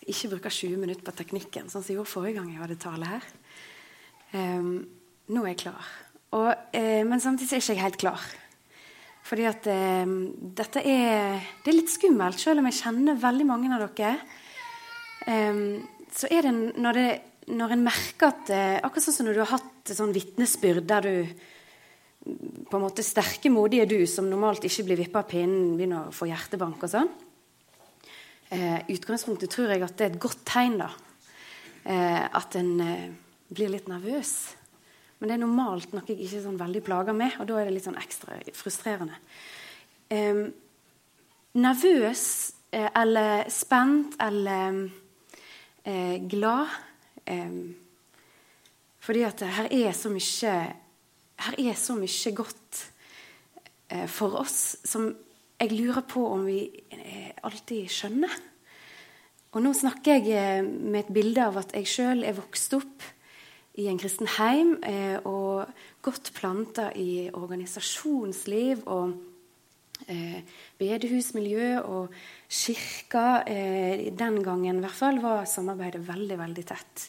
skal ikke bruke 20 minutter på teknikken, sånn som jeg gjorde forrige gang jeg hadde tale her. Um, nå er jeg klar. Og, uh, men samtidig er jeg ikke helt klar. Fordi at uh, dette er, det er litt skummelt, selv om jeg kjenner veldig mange av dere. Um, så er det når, det når en merker at uh, Akkurat sånn som når du har hatt sånn vitnesbyrd der du på en måte sterke, modige du som normalt ikke blir vippa av pinnen, begynner å få hjertebank og sånn eh, utgangspunktet tror jeg at det er et godt tegn. da. Eh, at en eh, blir litt nervøs. Men det er normalt noe jeg ikke er sånn veldig plaga med, og da er det litt sånn ekstra frustrerende. Eh, nervøs eh, eller spent eller eh, glad Fordi at her er så mye her er så mye godt for oss som jeg lurer på om vi eh, alltid skjønner. Og nå snakker jeg eh, med et bilde av at jeg sjøl er vokst opp i en kristen heim eh, og godt planta i organisasjonsliv og bedehusmiljø og kirka. Den gangen i hvert fall var samarbeidet veldig veldig tett.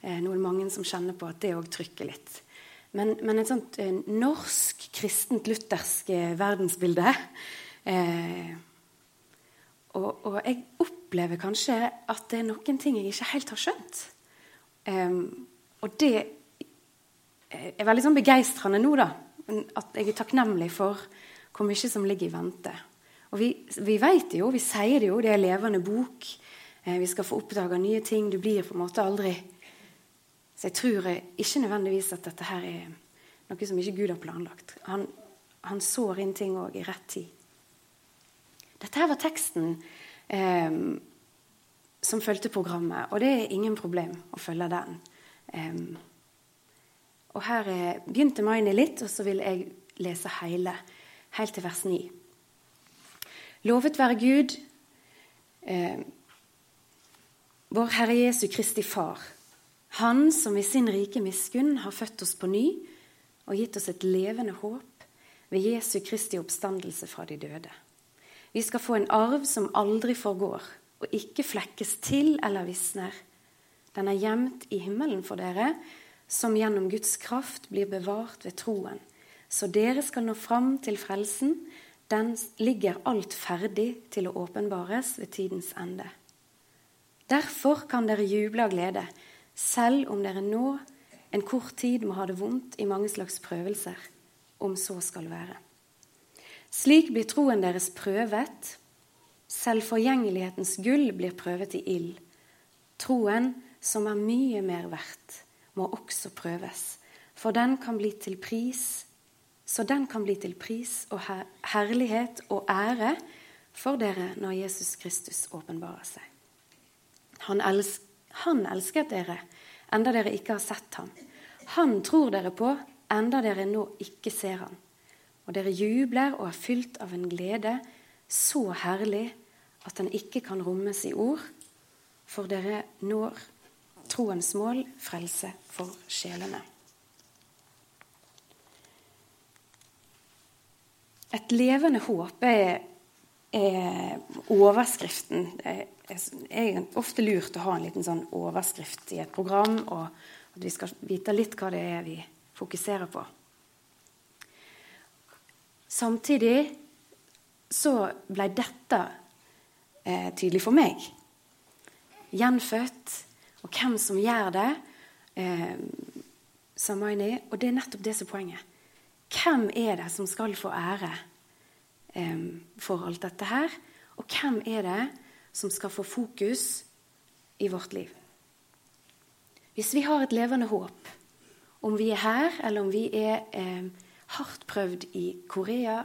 Nå er det mange som kjenner på at det òg trykker litt. Men, men et sånt norsk, kristent, luthersk verdensbilde Eh, og, og, jeg opplever kanskje at det er noen ting jeg ikke helt har skjønt. Eh, og det er veldig sånn begeistrende nå, da. At jeg er takknemlig for hvor mye som ligger i vente. Og vi, vi vet det jo, vi sier det jo, det er levende bok. Eh, vi skal få oppdage nye ting. Du blir på en måte aldri Så jeg tror ikke nødvendigvis at dette her er noe som ikke Gud har planlagt. Han, han sår inn ting òg i rett tid. Dette her var teksten eh, som fulgte programmet, og det er ingen problem å følge den. Eh, og her eh, begynte Maini litt, og så vil jeg lese hele, helt til vers 9. Lovet være Gud, eh, vår Herre Jesu Kristi Far, Han som i sin rike miskunn har født oss på ny og gitt oss et levende håp ved Jesu Kristi oppstandelse fra de døde. Vi skal få en arv som aldri forgår, og ikke flekkes til eller visner. Den er gjemt i himmelen for dere, som gjennom Guds kraft blir bevart ved troen. Så dere skal nå fram til frelsen. Den ligger alt ferdig til å åpenbares ved tidens ende. Derfor kan dere juble av glede, selv om dere nå en kort tid må ha det vondt i mange slags prøvelser, om så skal være. Slik blir troen deres prøvet. Selv forgjengelighetens gull blir prøvet i ild. Troen, som er mye mer verdt, må også prøves, for den kan bli til pris, så den kan bli til pris og her herlighet og ære for dere når Jesus Kristus åpenbarer seg. Han, els han elsket dere enda dere ikke har sett ham. Han tror dere på enda dere nå ikke ser ham og dere jubler og er fylt av en glede så herlig at den ikke kan rommes i ord, for dere når troens mål, frelse for sjelene. Et levende håp er, er overskriften. Det er ofte lurt å ha en liten sånn overskrift i et program, og at vi skal vite litt hva det er vi fokuserer på. Samtidig så ble dette eh, tydelig for meg. Gjenfødt, og hvem som gjør det. Eh, Samaini, og det er nettopp det som er poenget. Hvem er det som skal få ære eh, for alt dette her? Og hvem er det som skal få fokus i vårt liv? Hvis vi har et levende håp, om vi er her, eller om vi er eh, hardt prøvd i Korea,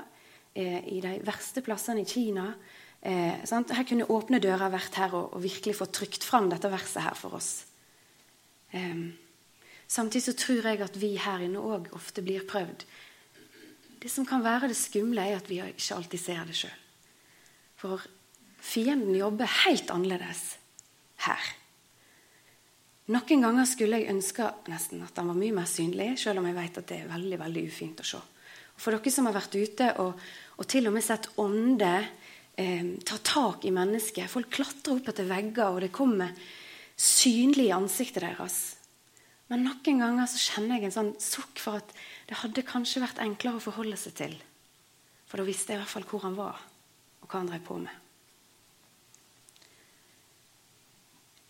eh, i de verste plassene i Kina. Eh, her kunne åpne dører vært her og, og, virkelig få trykt fram dette verset her for oss. Eh, samtidig så tror jeg at vi her inne òg ofte blir prøvd. Det som kan være det skumle, er at vi ikke alltid ser det sjøl. For fienden jobber helt annerledes her. Noen ganger skulle jeg ønske nesten at han var mye mer synlig, selv om jeg vet at det er veldig veldig ufint å se. For dere som har vært ute og, og til og med sett ånder eh, tar tak i mennesket. Folk klatrer opp etter vegger, og det kommer synlig i ansiktet deres. Men noen ganger så kjenner jeg en sånn sukk for at det hadde kanskje vært enklere å forholde seg til. For da visste jeg i hvert fall hvor han var, og hva han drev på med.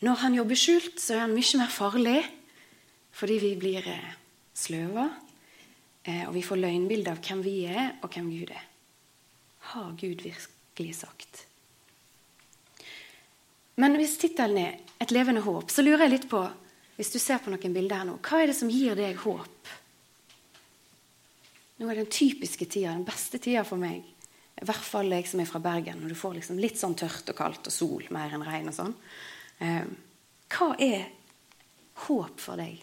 Når han jobber skjult, så er han mye mer farlig fordi vi blir eh, sløva, eh, og vi får løgnbilde av hvem vi er, og hvem Gud er. Har Gud virkelig sagt? Men hvis tittelen er 'Et levende håp', så lurer jeg litt på, hvis du ser på noen bilder her nå, hva er det som gir deg håp? Nå er den typiske tida, den beste tida for meg. I hvert fall jeg som er fra Bergen, når du får liksom litt sånn tørt og kaldt og sol mer enn regn og sånn. Eh, hva er håp for deg?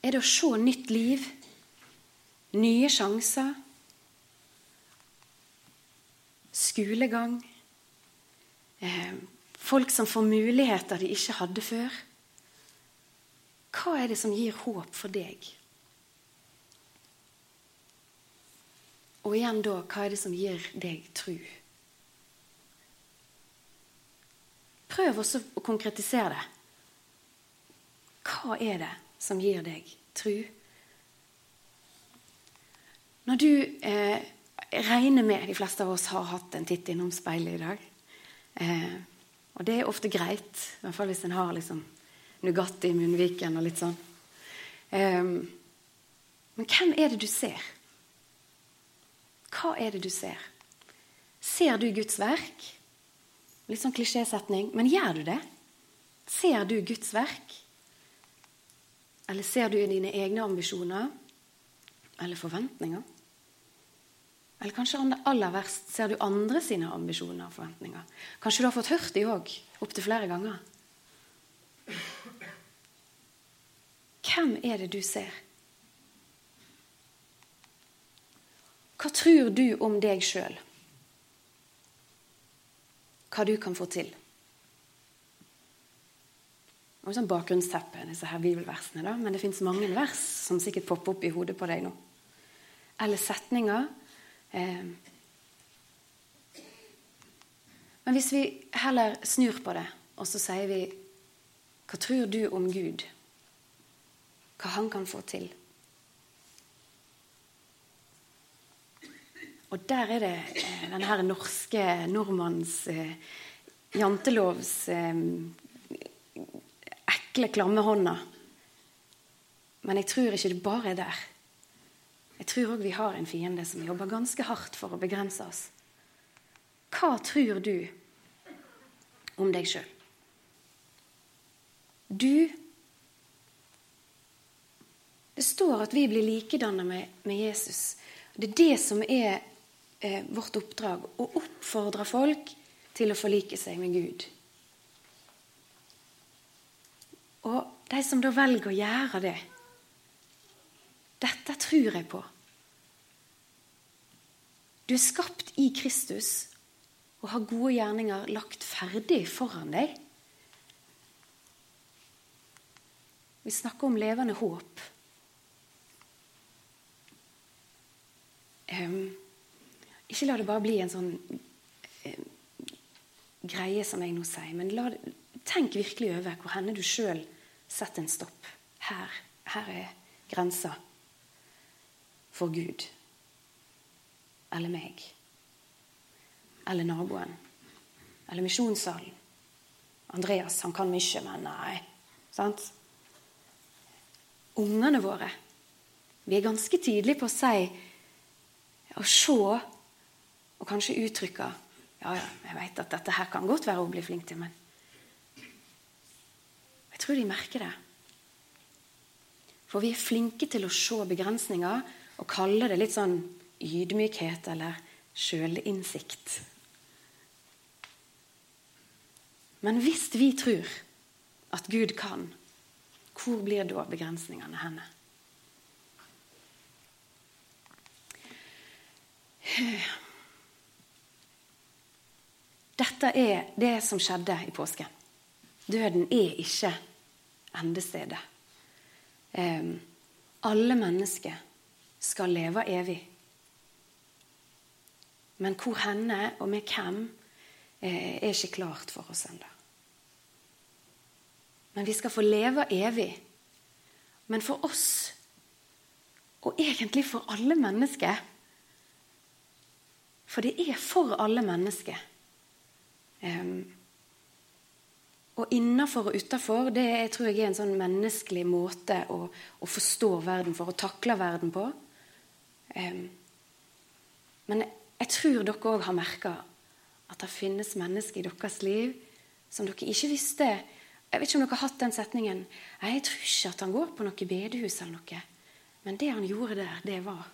Er det å se nytt liv, nye sjanser, skolegang, eh, folk som får muligheter de ikke hadde før? Hva er det som gir håp for deg? Og igjen da, hva er det som gir deg tru? Prøv også å konkretisere det. Hva er det som gir deg tru? Når du eh, regner med de fleste av oss har hatt en titt innom speilet i dag eh, Og det er ofte greit, i hvert fall hvis en har liksom Nugatti i munnviken og litt sånn. Eh, men hvem er det du ser? Hva er det du ser? Ser du Guds verk? Litt sånn klisjésetning, men gjør du det? Ser du Guds verk? Eller ser du dine egne ambisjoner eller forventninger? Eller kanskje aller verst ser du andre sine ambisjoner og forventninger. Kanskje du har fått hørt de òg, opptil flere ganger. Hvem er det du ser? Hva tror du om deg sjøl? Hva du kan få til? Og sånn bakgrunnsteppe, disse her bibelversene, da. Men det fins mange vers som sikkert popper opp i hodet på deg nå. Eller setninger. Eh. Men hvis vi heller snur på det, og så sier vi Hva tror du om Gud? Hva han kan få til? Og der er det eh, denne her norske nordmanns eh, jantelovs eh, ekle, klamme hånda. Men jeg tror ikke det bare er der. Jeg tror òg vi har en fiende som jobber ganske hardt for å begrense oss. Hva tror du om deg sjøl? Du Det står at vi blir likedannet med, med Jesus. Det er det som er eh, vårt oppdrag å oppfordre folk til å forlike seg med Gud. Og de som da velger å gjøre det Dette tror jeg på. Du er skapt i Kristus og har gode gjerninger lagt ferdig foran deg. Vi snakker om levende håp. Um, ikke la det bare bli en sånn eh, greie som jeg nå sier, men la, tenk virkelig over hvor henne du sjøl setter en stopp. Her, her er grensa for Gud. Eller meg. Eller naboen. Eller misjonssalen. Andreas han kan mye, men nei. Sant? Ungene våre. Vi er ganske tydelige på å si å se og kanskje uttrykker Ja, ja, jeg vet at dette her kan godt være å bli flink til, men Jeg tror de merker det. For vi er flinke til å se begrensninger og kalle det litt sånn ydmykhet eller sjølinnsikt. Men hvis vi tror at Gud kan, hvor blir da begrensningene henne? Dette er det som skjedde i påsken. Døden er ikke endestedet. Um, alle mennesker skal leve evig. Men hvor henne og med hvem eh, er ikke klart for oss ennå. Men vi skal få leve evig. Men for oss, og egentlig for alle mennesker For det er for alle mennesker. Um, og innafor og utafor, det tror jeg er en sånn menneskelig måte å, å forstå verden for, å takle verden på. Um, men jeg tror dere òg har merka at det finnes mennesker i deres liv som dere ikke visste. Jeg vet ikke om dere har hatt den setningen. Jeg tror ikke at han går på noe bedehus eller noe. Men det han gjorde der, det var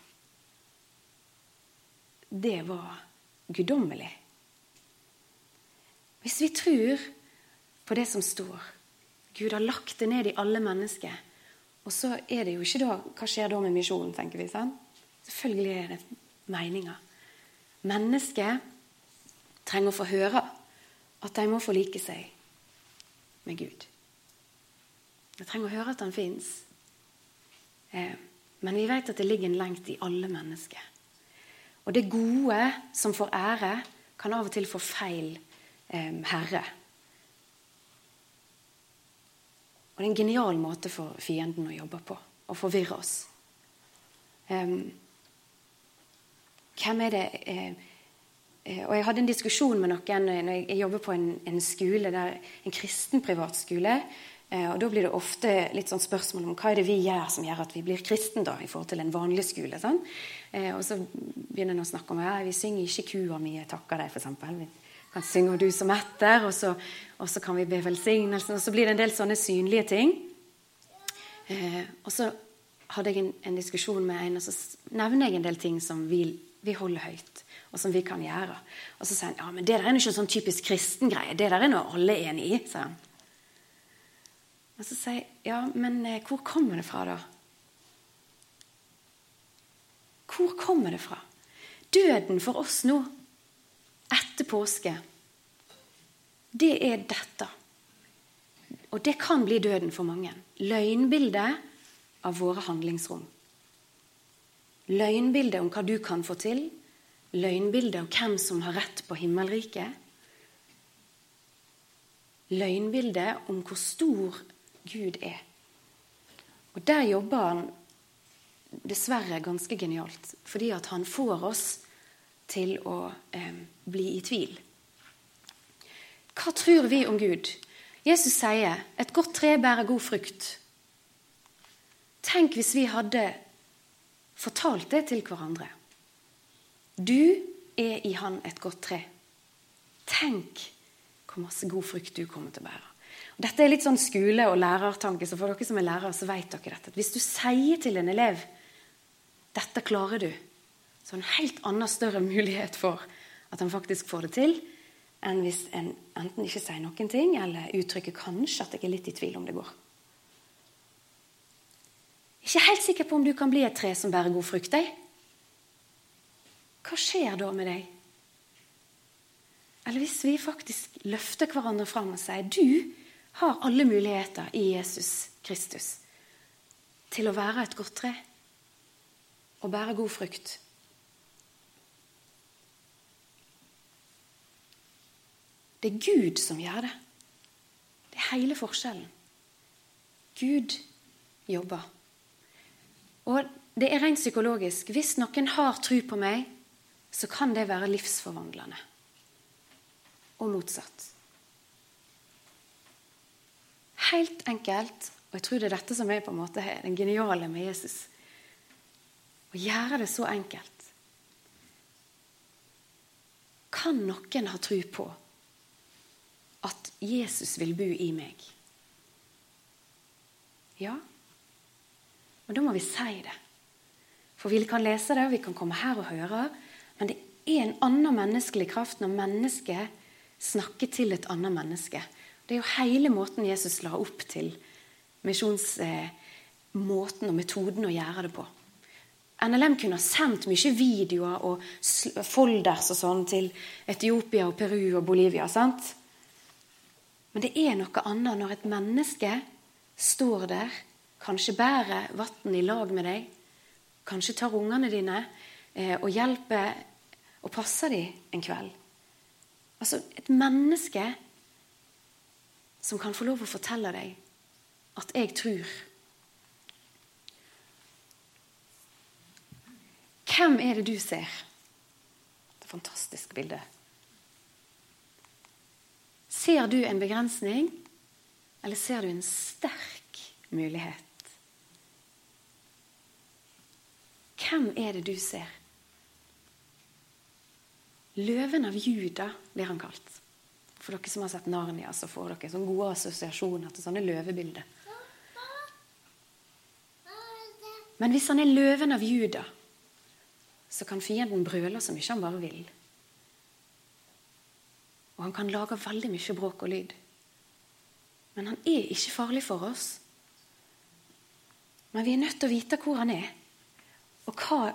Det var guddommelig. Hvis vi tror på det som står. Gud har lagt det ned i alle mennesker. Og så er det jo ikke da Hva skjer da med misjonen, tenker vi. sant? Selvfølgelig er det meninga. Mennesket trenger å få høre at de må forlike seg med Gud. De trenger å høre at han fins. Eh, men vi vet at det ligger en lengt i alle mennesker. Og det gode som får ære, kan av og til få feil herre. Og det er en genial måte for fienden å jobbe på. Å forvirre oss. Hvem er det eh, eh, Og jeg hadde en diskusjon med noen når jeg, jobber på en, en, skole, der, en kristen privatskole. Eh, og Da blir det ofte litt sånn spørsmål om hva er det vi gjør som gjør at vi blir kristen da, i forhold til en vanlig skole. Sånn? Eh, og så begynner en å snakke om ja, vi synger ikke 'Kua mi, jeg takker deg', f.eks kan synge 'Og du som etter', og så, og så kan vi be velsignelsen. Og så blir det en del sånne synlige ting. Eh, og så hadde jeg en, en, diskusjon med en, og så nevner jeg en del ting som vi, vi holder høyt, og som vi kan gjøre. Og så sier han ja, men det der er jo ikke en sånn typisk kristen greie. Det der er noe alle enig i. sier han. Og så sier jeg ja, men eh, hvor kommer det fra, da? Hvor kommer det fra? Døden for oss nå etter påske, det er dette. Og det kan bli døden for mange. Løgnbildet av våre handlingsrom. Løgnbildet om hva du kan få til. Løgnbildet om hvem som har rett på himmelriket. Løgnbildet om hvor stor Gud er. Og der jobber han dessverre ganske genialt, fordi at han får oss til å eh, bli i tvil. Hva tror vi om Gud? Jesus sier et godt tre bærer god frukt. Tenk hvis vi hadde fortalt det til hverandre. Du er i Han et godt tre. Tenk hvor masse god frukt du kommer til å bære. Dette er litt sånn skole- og lærertanke, så for dere som er lærere, så vet dere dette. Hvis du sier til en elev 'Dette klarer du', så en helt annen, større mulighet for at en faktisk får det til, enn hvis en enten ikke sier noen ting, eller uttrykker kanskje at jeg er litt i tvil om det går. Ikke helt sikker på om du kan bli et tre som bærer god frukt. Deg. Hva skjer da med deg? Eller hvis vi faktisk løfter hverandre fram og sier du har alle muligheter i Jesus Kristus til å være et godt tre og bære god frukt. Det er Gud som gjør det. Det er hele forskjellen. Gud jobber. Og det er rent psykologisk. Hvis noen har tro på meg, så kan det være livsforvandlende. Og motsatt. Helt enkelt, og jeg tror det er dette som er på en måte den geniale med Jesus. Å gjøre det så enkelt. Kan noen ha tro på at Jesus vil bo i meg. Ja, og da må vi si det. For vi kan lese det, og vi kan komme her og høre, men det er en annen menneskelig kraft når mennesket snakker til et annet menneske. Det er jo hele måten Jesus la opp til misjonsmåten og metoden å gjøre det på. NLM kunne ha sendt mye videoer og folders og sånn til Etiopia og Peru og Bolivia. sant? Men det er noe annet når et menneske står der, kanskje bærer vann i lag med deg, kanskje tar ungene dine eh, og hjelper og passer dem en kveld. Altså et menneske som kan få lov å fortelle deg at 'jeg tror'. Hvem er det du ser? Det er et fantastisk bilde. Ser du en begrensning, eller ser du en sterk mulighet? Hvem er det du ser? Løven av Juda blir han kalt. For dere som har sett Narnia, så får dere sånne gode assosiasjoner til sånne løvebilder. Men hvis han er løven av Juda, så kan fienden brøle så mye han bare vil. Og han kan lage veldig mye bråk og lyd. Men han er ikke farlig for oss. Men vi er nødt til å vite hvor han er, og hva,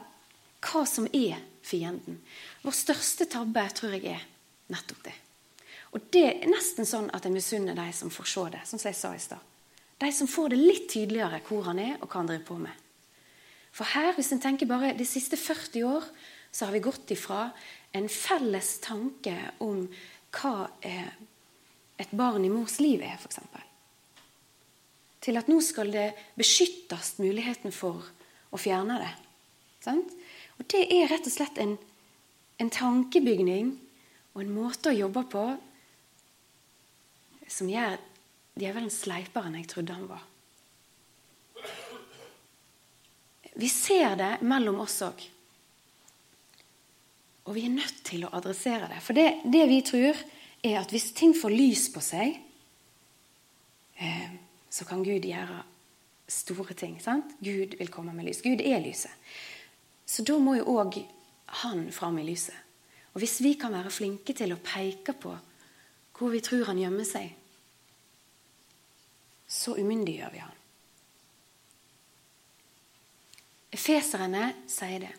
hva som er fienden. Vår største tabbe tror jeg er nettopp det. Og det er nesten sånn at jeg misunner de som får se det, som jeg sa i stad. De som får det litt tydeligere hvor han er, og hva han driver på med. For her, hvis en tenker bare de siste 40 år, så har vi gått ifra en felles tanke om hva et barn i mors liv er, f.eks. Til at nå skal det beskyttes muligheten for å fjerne det. Sant? Og det er rett og slett en, en tankebygning og en måte å jobbe på som gjør djevelen sleipere enn jeg trodde han var. Vi ser det mellom oss òg. Og vi er nødt til å adressere det. For det, det vi tror, er at hvis ting får lys på seg, eh, så kan Gud gjøre store ting. Sant? Gud vil komme med lys. Gud er lyset. Så da må jo òg han fram i lyset. Og hvis vi kan være flinke til å peke på hvor vi tror han gjemmer seg, så umyndiggjør vi han. Efeserne sier det.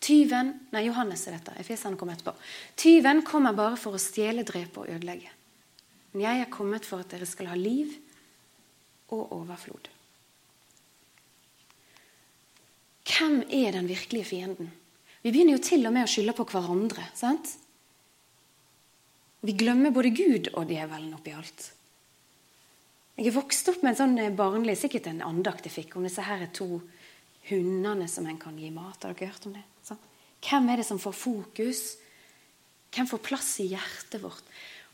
Tyven Nei, Johannes er dette. Efeserne kom etterpå. Tyven kommer bare for å stjele, drepe og ødelegge. Men jeg er kommet for at dere skal ha liv og overflod. Hvem er den virkelige fienden? Vi begynner jo til og med å skylde på hverandre. sant? Vi glemmer både Gud og djevelen oppi alt. Jeg er vokst opp med en sånn eh, barnlig, sikkert en andakt jeg fikk om disse her to hundene som en kan gi mat. Har dere hørt om det? Hvem er det som får fokus? Hvem får plass i hjertet vårt?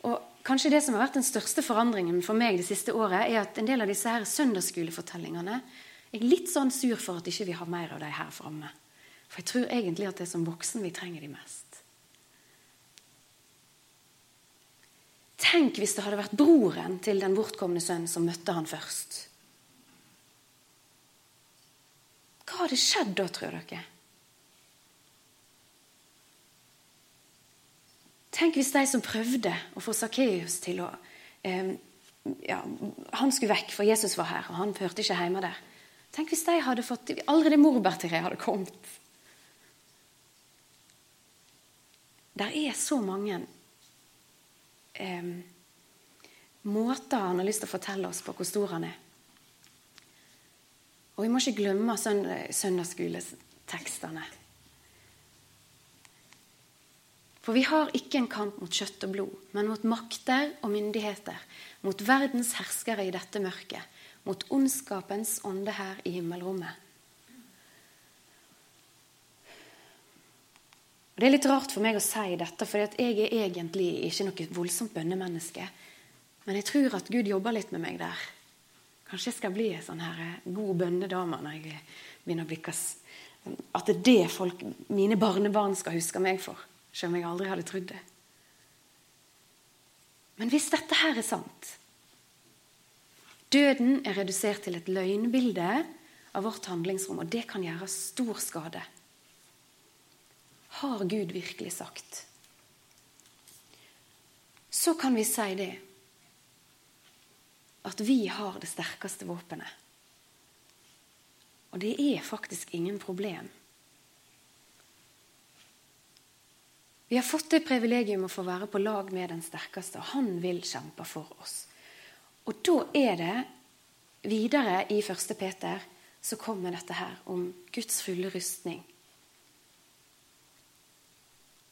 Og kanskje det som har vært den største forandringen for meg det siste året, er at en del av disse her søndagsskolefortellingene jeg er litt sånn sur for at ikke vi har mer av dem her framme. For jeg tror egentlig at det er som voksen vi trenger de mest. Tenk hvis det hadde vært broren til den bortkomne sønnen som møtte han først. Hva hadde skjedd da, tror dere? Tenk hvis de som prøvde å få Sakkeus til å eh, ja, Han skulle vekk, for Jesus var her, og han hørte ikke hjemme der. Tenk hvis de hadde fått Allerede morbærtreet hadde kommet. Der er så mange eh, måter han har lyst til å fortelle oss på hvor stor han er. Og vi må ikke glemme søndagsskoletekstene. For vi har ikke en kamp mot kjøtt og blod, men mot makter og myndigheter, mot verdens herskere i dette mørket, mot ondskapens ånde her i himmelrommet. Og Det er litt rart for meg å si dette, for jeg er egentlig ikke noe voldsomt bønnemenneske. Men jeg tror at Gud jobber litt med meg der. Kanskje jeg skal bli en sånn her eh, god bønnedame når jeg begynner å bli At det er det folk, mine barnebarn skal huske meg for. Selv om jeg aldri hadde trodd det. Men hvis dette her er sant, Døden er redusert til et løgnbilde av vårt handlingsrom, og det kan gjøre stor skade. Har Gud virkelig sagt? Så kan vi si det at vi har det sterkeste våpenet. Og det er faktisk ingen problem. Vi har fått det privilegium å få være på lag med den sterkeste, og han vil kjempe for oss. Og da er det videre i 1. Peter så kommer dette her om Guds fulle rustning.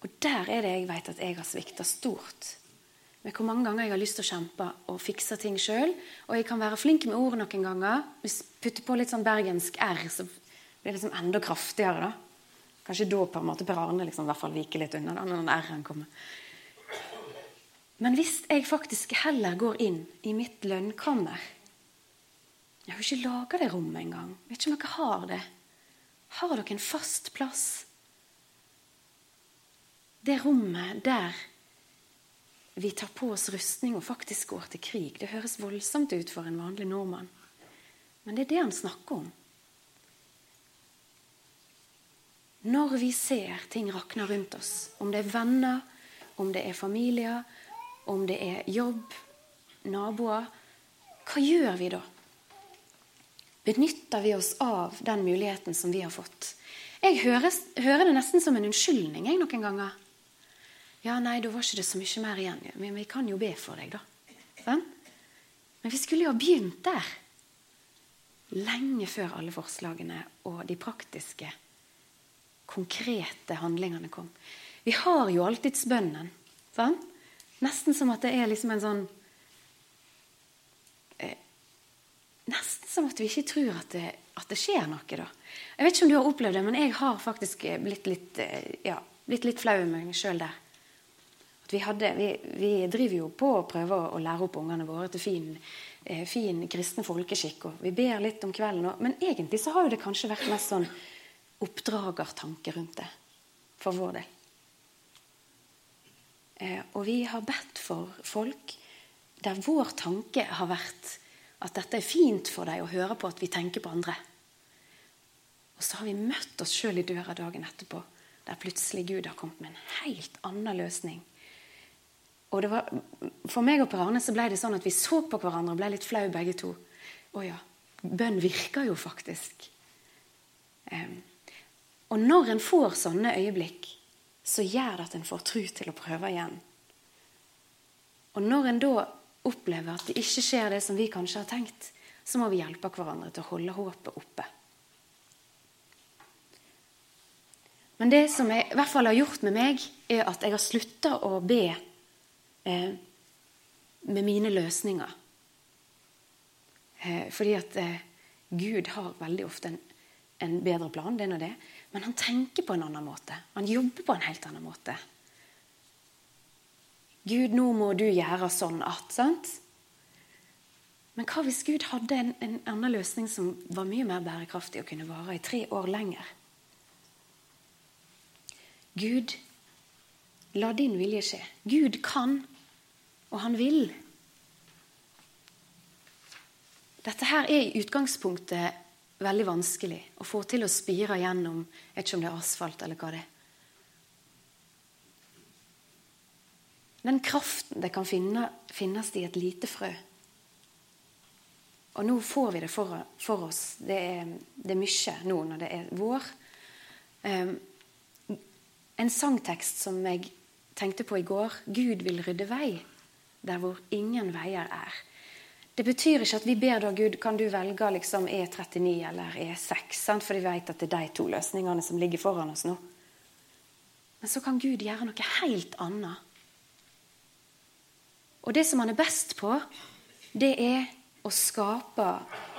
Og der er det jeg vet at jeg har svikta stort. Med hvor mange ganger jeg har lyst til å kjempe og fikse ting sjøl. Og jeg kan være flink med ord noen ganger. Hvis jeg putter på litt sånn bergensk R, så blir det liksom enda kraftigere. da. Kanskje da på en måte Per Arne liksom, i hvert fall viker litt unna da, når R-en kommer. Men hvis jeg faktisk heller går inn i mitt lønnkammer Jeg har jo ikke laga det rommet engang. Vet ikke om dere har det. Har dere en fast plass? Det rommet der vi tar på oss rustning og faktisk går til krig. Det høres voldsomt ut for en vanlig nordmann. Men det er det han snakker om. Når vi ser ting rakne rundt oss, om det er venner, om det er familier, om det er jobb, naboer, hva gjør vi da? Benytter vi oss av den muligheten som vi har fått? Jeg hører, hører det nesten som en unnskyldning jeg, noen ganger. Ja, nei, da var ikke det så mye mer igjen. Men vi kan jo be for deg, da. Sånn? Men vi skulle jo ha begynt der. Lenge før alle forslagene og de praktiske, konkrete handlingene kom. Vi har jo alltidsbønnen. Sant? Nesten som at det er liksom en sånn eh, Nesten som at vi ikke tror at det, at det, skjer noe, da. Jeg vet ikke om du har opplevd det, men jeg har faktisk blitt litt, eh, ja, blitt litt flau med meg sjøl der vi, hadde, vi, vi, driver jo på å prøve å lære opp ungene våre til fin, eh, fin kristen folkeskikk. og Vi ber litt om kvelden. Men egentlig så har jo det kanskje vært mest sånn oppdragertanke rundt det for vår del. Eh, og vi har bedt for folk der vår tanke har vært at dette er fint for deg å høre på at vi tenker på andre. Og så har vi møtt oss sjøl i døra dagen etterpå, der plutselig Gud har kommet med en helt annen løsning og var, For meg og Per Arne så ble det sånn at vi så på hverandre og ble litt flau begge to. Å ja, bønn virker jo faktisk. Um, og når en får sånne øyeblikk, så gjør det at en får tro til å prøve igjen. Og når en da opplever at det ikke skjer det som vi kanskje har tenkt, så må vi hjelpe hverandre til å holde håpet oppe. Men det som jeg i hvert fall har gjort med meg, er at jeg har slutta å be eh, med mine løsninger. Eh, fordi at eh, Gud har veldig ofte en, en bedre plan, det er nå det. Men han tenker på en annen måte. Han jobber på en helt annen måte. Gud, nå må du gjøre sånn at sant? Men hva hvis Gud hadde en, en annen løsning som var mye mer bærekraftig og kunne vare i tre år lenger? Gud, la din vilje skje. Gud kan og han vil. Dette her er i utgangspunktet veldig vanskelig å få til å spire gjennom. Jeg vet ikke om det er asfalt eller hva det er. Den kraften det kan finne, finnes i et lite frø. Og nå får vi det for, for oss. Det er, det er, mye nå når det er vår. Um, en sangtekst som jeg tenkte på i går. Gud vil rydde vei der hvor ingen veier er. Det betyr ikke at vi ber da Gud kan du velge liksom E39 eller E6, sant? for vi vet at det er de to løsningene som ligger foran oss nå. Men så kan Gud gjøre noe helt annet. Og det som han er best på, det er å skape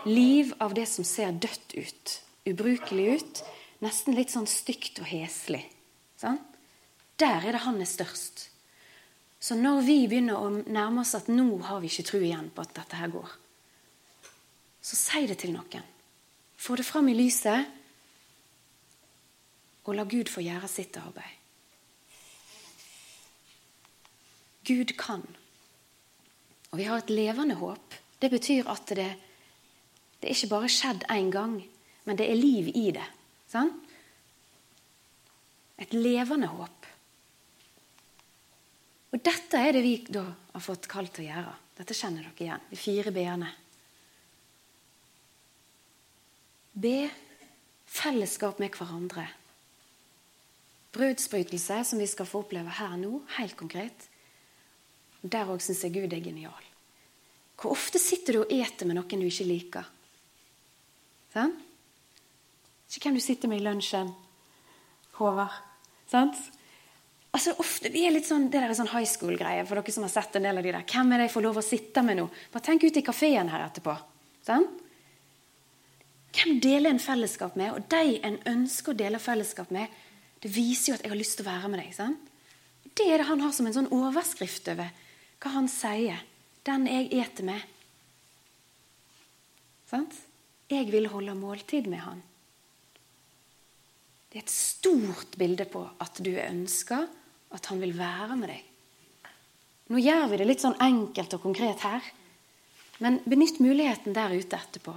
liv av det som ser dødt ut, ubrukelig ut, nesten litt sånn stygt og heslig. Sant? Der er det han er størst. Så når vi begynner å nærme oss at nå har vi ikke tro igjen på at dette her går, så si det til noen. Få det fram i lyset, og la Gud få gjøre sitt arbeid. Gud kan. Og vi har et levende håp. Det betyr at det, det er ikke bare skjedd én gang, men det er liv i det. Sant? Et levende håp. Og dette er det vi da har fått kalt til å gjøre. Dette kjenner dere igjen. De fire b-ene. Be fellesskap med hverandre. Brødsbrytelse, som vi skal få oppleve her nå, helt konkret. Der òg syns jeg Gud er genial. Hvor ofte sitter du og eter med noen du ikke liker? Sånn? Ikke hvem du sitter med i lunsjen. Håvard. Sant? Altså, ofte, vi er litt sånn, Det der er sånn high school-greie for dere som har sett en del av de der. Hvem er det jeg får lov å sitte med nå? Bare tenk ut i kafeen her etterpå. Sånn? Hvem deler en fellesskap med? Og de en ønsker å dele fellesskap med, det viser jo at jeg har lyst til å være med deg. Sånn? Det er det han har som en sånn overskrift over hva han sier. Den jeg eter med. Sant? Jeg vil holde måltid med han. Det er et stort bilde på at du at han vil være med deg. Nå gjør vi det litt sånn enkelt og konkret her, men benytt muligheten der ute etterpå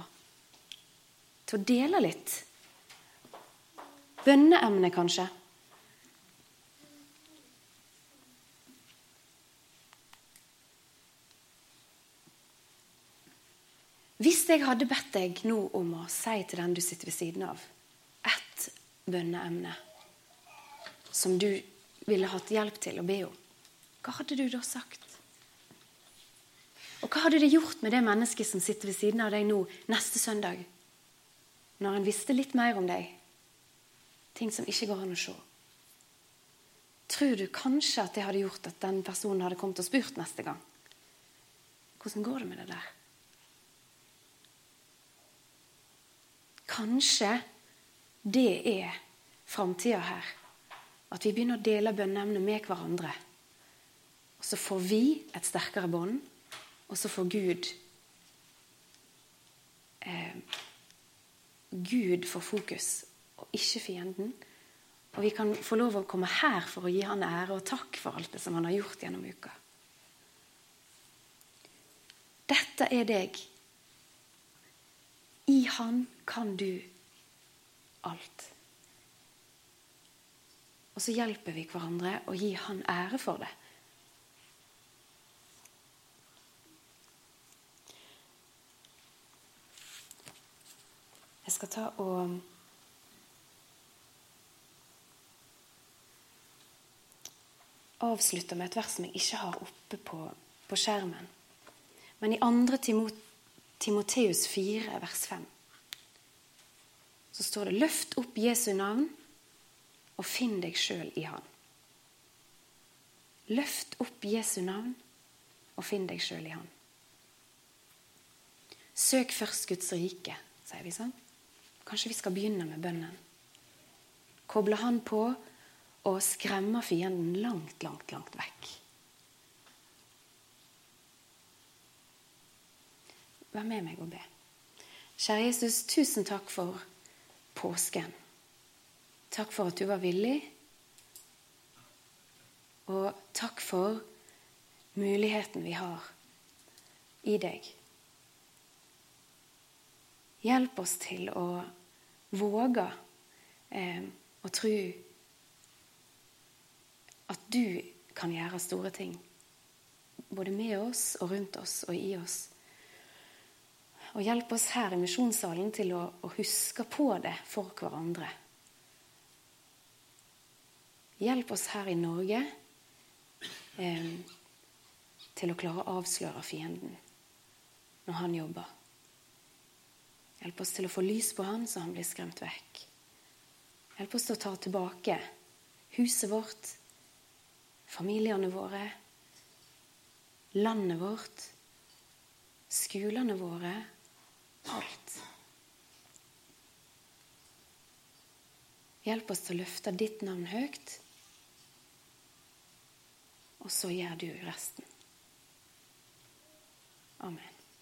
til å dele litt. Bønneemne, kanskje. Hvis jeg hadde bedt deg nå om å si til den du sitter ved siden av, ett bønneemne som du ville hatt hjelp til å be om, hva hadde du da sagt? Og hva hadde det gjort med det mennesket som sitter ved siden av deg nå neste søndag, når en visste litt mer om deg? Ting som ikke går an å se. Tror du kanskje at det hadde gjort at den personen hadde kommet og spurt neste gang? Hvordan går det med det der? Kanskje det er framtida her. At vi begynner å dele bønneemnet med hverandre. Og så får vi et sterkere bånd, og så får Gud eh, Gud får fokus, og ikke fienden. Og vi kan få lov å komme her for å gi han ære og takk for alt det som han har gjort gjennom uka. Dette er deg i Han kan du alt. Og så hjelper vi hverandre og gir Han ære for det. Jeg skal ta og avslutte med et vers som jeg ikke har oppe på, på skjermen. Men i 2. Timot Timoteus 4, vers 5, så står det 'Løft opp Jesu navn og finn deg sjøl i Han'. Løft opp Jesu navn og finn deg sjøl i Han. Søk først Guds rike, sier vi sånn. Kanskje vi skal begynne med bønnen. Koble Han på og skremme fienden langt, langt, langt vekk. Vær med meg og be. Kjære Jesus, tusen takk for påsken. Takk for at du var villig. Og takk for muligheten vi har i deg. Hjelp oss til å våge eh, å tro at du kan gjøre store ting. Både med oss og rundt oss og i oss. Og hjelp oss her i misjonssalen til å, å huske på det for hverandre. Hjelp oss her i Norge eh, til å klare å avsløre fienden når han jobber. Hjelp oss til å få lys på han så han blir skremt vekk. Hjelp oss til å ta tilbake huset vårt, familiene våre, landet vårt, skolene våre alt. Hjelp oss til å løfte ditt navn høyt, og så gjør du resten. Amen.